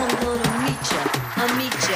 I'm gonna.